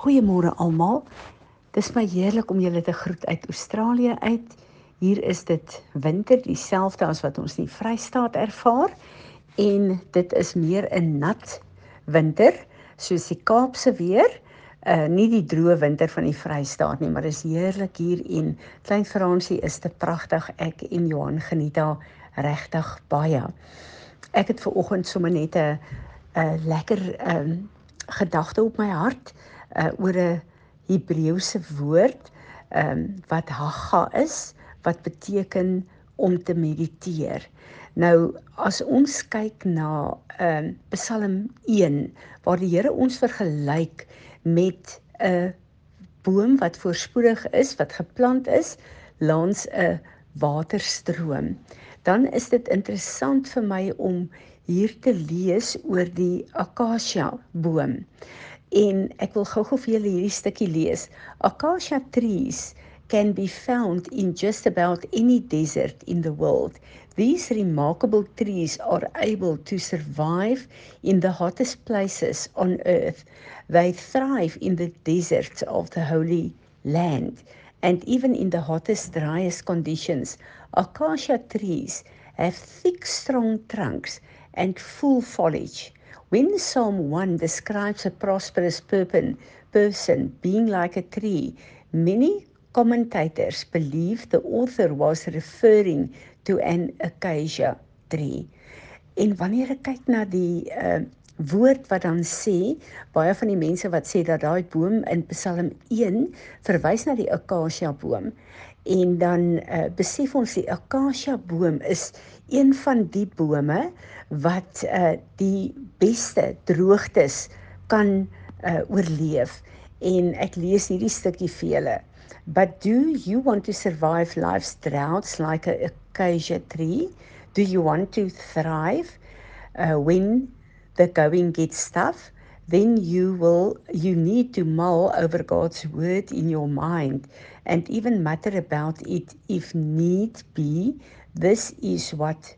Goeiemôre almal. Dis my heerlik om julle te groet uit Australië uit. Hier is dit winter dieselfde as wat ons in die Vrystaat ervaar en dit is meer 'n nat winter soos die Kaapse weer. Uh nie die droë winter van die Vrystaat nie, maar dis heerlik hier en Klein Fransie is te pragtig. Ek en Johan geniet daar regtig baie. Ek het ver oggend sommer net 'n 'n lekker um gedagte op my hart oor 'n Hebreëse woord ehm um, wat hagga is wat beteken om te mediteer. Nou as ons kyk na ehm um, Psalm 1 waar die Here ons vergelyk met 'n boom wat voorspoedig is, wat geplant is langs 'n waterstroom, dan is dit interessant vir my om hier te lees oor die akasia boom. En ek wil gou-gou vir julle hierdie stukkie lees. Acacia trees can be found in just about any desert in the world. These remarkable trees are able to survive in the hottest places on earth. They thrive in the deserts of the Holy Land and even in the hottest, driest conditions. Acacia trees have thick, strong trunks and full foliage. When Psalm 1 describes a prosperous person being like a tree, many commentators believe the author was referring to an acacia tree. En wanneer ek kyk na die uh woord wat dan sê, baie van die mense wat sê dat daai boom in Psalm 1 verwys na die acacia boom. En dan uh, besef ons die acacia boom is een van die bome wat uh die beste droogtes kan uh oorleef en ek lees hierdie stukkie vir julle but do you want to survive life's droughts like a acacia tree do you want to thrive uh when the going gets tough then you will you need to mull over God's word in your mind and even mutter about it if need be this is what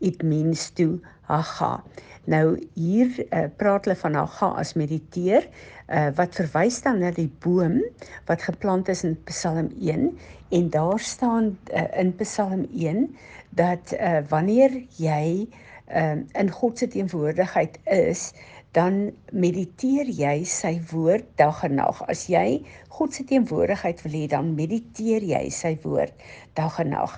it means to haga. Nou hier uh, praat hulle van haga as mediteer uh, wat verwys dan na die boom wat geplant is in Psalm 1 en daar staan uh, in Psalm 1 dat uh, wanneer jy uh, in God se teenwoordigheid is dan mediteer jy sy woord dag en nag. As jy God se teenwoordigheid wil hê, dan mediteer jy sy woord dag en nag.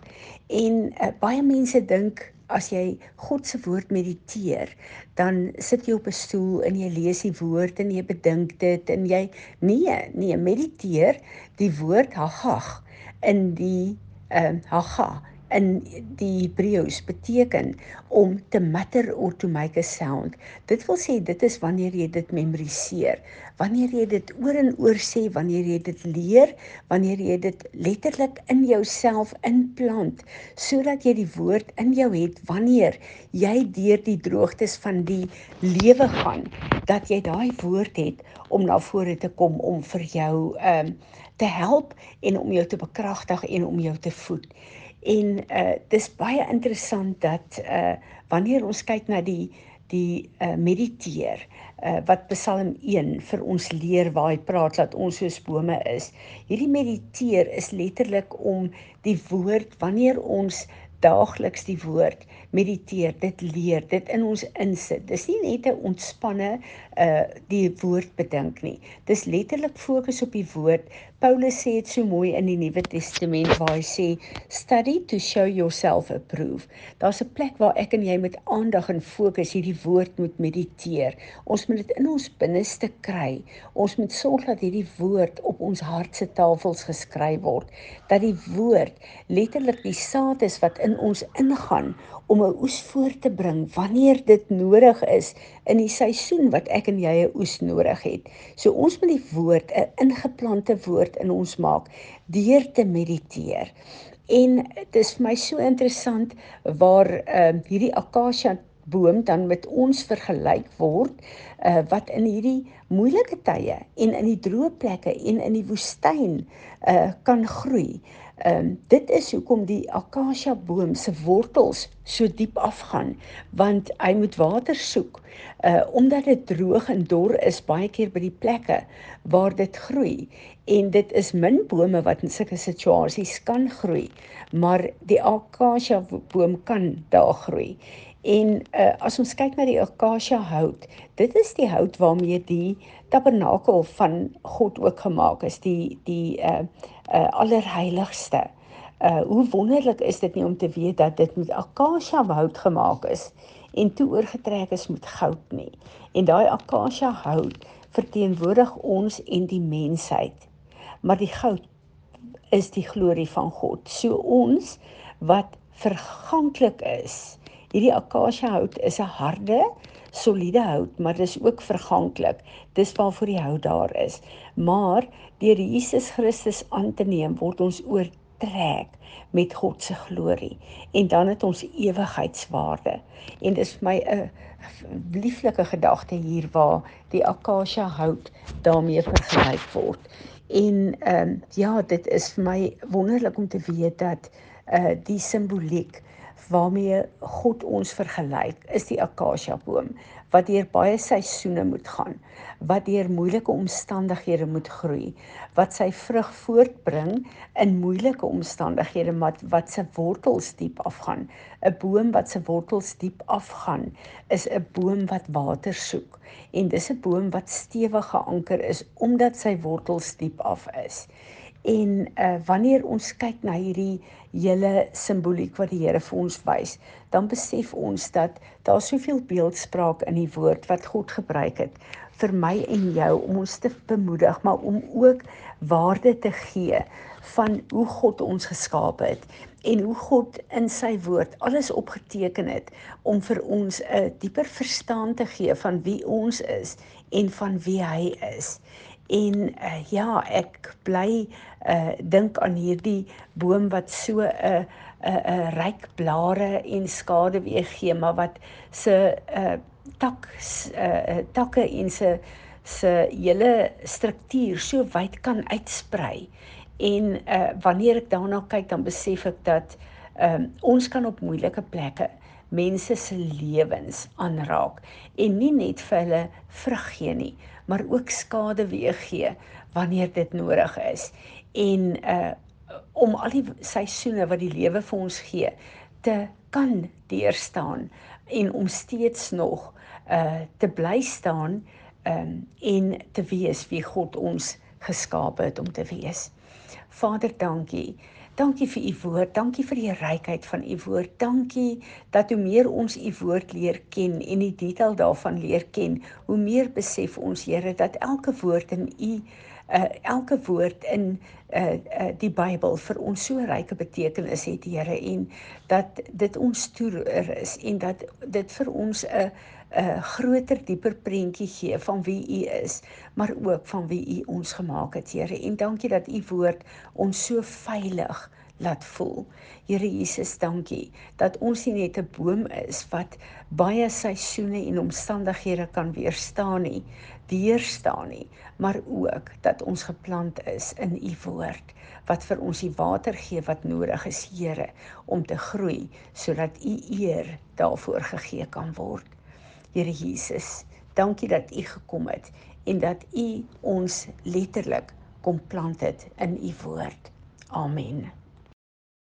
En uh, baie mense dink as jy God se woord mediteer, dan sit jy op 'n stoel en jy lees die woord en jy bedink dit en jy nee, nee, mediteer die woord hagag in die ehm uh, haga in die Hebreëus beteken om te mutter or to make a sound. Dit wil sê dit is wanneer jy dit memoriseer, wanneer jy dit oor en oor sê, wanneer jy dit leer, wanneer jy dit letterlik in jouself inplant sodat jy die woord in jou het wanneer jy deur die droogtes van die lewe gaan, dat jy daai woord het om na vore te kom om vir jou ehm um, te help en om jou te bekragtig en om jou te voed. En uh dis baie interessant dat uh wanneer ons kyk na die die uh mediteer uh wat Psalm 1 vir ons leer waar hy praat dat ons soos bome is. Hierdie mediteer is letterlik om die woord wanneer ons daagliks die woord mediteer, dit leer, dit in ons insit. Dis nie net 'n ontspanne uh die woord bedink nie. Dis letterlik fokus op die woord. Paulus sê dit so mooi in die Nuwe Testament waar hy sê study to show yourself approved. Daar's 'n plek waar ek en jy met aandag en fokus hierdie woord moet mediteer. Ons moet dit in ons binneste kry. Ons moet sorg dat hierdie woord op ons hart se tafels geskryf word. Dat die woord letterlik die saad is wat in ons ingaan om 'n oes voor te bring wanneer dit nodig is in die seisoen wat ek en jy 'n oes nodig het. So ons moet die woord 'n ingeplante woord in ons maak deur te mediteer. En dit is vir my so interessant waar ehm uh, hierdie akasia boom dan met ons vergelyk word uh, wat in hierdie moeilike tye en in die droë plekke en in die woestyn uh, kan groei. Ehm um, dit is hoekom die akasia boom se wortels so diep afgaan want hy moet water soek. Uh omdat dit droog en dor is baie keer by die plekke waar dit groei en dit is min bome wat in sulke situasies kan groei, maar die akasia boom kan daar groei. En uh, as ons kyk na die akasia hout, dit is die hout waarmee die tabernakel van God ook gemaak is, die die uh uh allerheiligste. Uh hoe wonderlik is dit nie om te weet dat dit met akasia hout gemaak is en toe oorgetrek is met goud nie. En daai akasia hout verteenwoordig ons en die mensheid. Maar die goud is die glorie van God. So ons wat verganklik is. Hierdie akasia hout is 'n harde, soliede hout, maar dis ook verganklik. Dis waarvoor die hout daar is. Maar deur Jesus Christus aan te neem, word ons oor trek met God se glorie en dan het ons ewigheidswaarde en dis vir my 'n lieflike gedagte hier waar die akasia hout daarmee vergelyk word en ehm um, ja dit is vir my wonderlik om te weet dat uh die simboliek waarmee God ons vergelyk is die akasia boom wat deur baie seisoene moet gaan, wat deur moeilike omstandighede moet groei, wat sy vrug voortbring in moeilike omstandighede wat wat se wortels diep afgaan. 'n Boom wat se wortels diep afgaan is 'n boom wat water soek en dis 'n boom wat stewig geanker is omdat sy wortels diep af is. En uh wanneer ons kyk na hierdie hele simboliek wat die Here vir ons wys, dan besef ons dat daar soveel beeldspraak in die woord wat God gebruik het vir my en jou om ons te bemoedig, maar om ook waarde te gee van hoe God ons geskaap het en hoe God in sy woord alles opgeteken het om vir ons 'n dieper verstaan te gee van wie ons is en van wie hy is. En uh, ja, ek bly uh dink aan hierdie boom wat so 'n uh, 'n uh, 'n uh, ryk blare en skaduwee gee, maar wat se uh tak uh takke en se se hele struktuur so wyd kan uitsprei. En uh wanneer ek daarna kyk, dan besef ek dat uh, ons kan op moeilike plekke mense se lewens aanraak en nie net vir hulle vrug gee nie, maar ook skade weer gee wanneer dit nodig is. En uh om al die seisoene wat die lewe vir ons gee te kan deurstaan en om steeds nog uh te bly staan um en te wees wie God ons geskaap het om te wees. Vader, dankie Dankie vir u woord. Dankie vir die rykheid van u woord. Dankie dat hoe meer ons u woord leer ken en die detail daarvan leer ken, hoe meer besef ons Here dat elke woord in u uh, elke woord in uh, uh, die Bybel vir ons so ryke betekenis het, Here, en dat dit ons toer is en dat dit vir ons 'n uh, 'n groter dieper prentjie gee van wie u is, maar ook van wie u ons gemaak het, Here. En dankie dat u woord ons so veilig laat voel. Here Jesus, dankie dat ons nie net 'n boom is wat baie seisoene en omstandighede kan weerstaan nie, deurstaan nie, maar ook dat ons geplant is in u woord wat vir ons die water gee wat nodig is, Here, om te groei sodat u eer daarvoor gegee kan word. Here Jesus, dankie dat U gekom het en dat U ons letterlik kom plant het in U woord. Amen.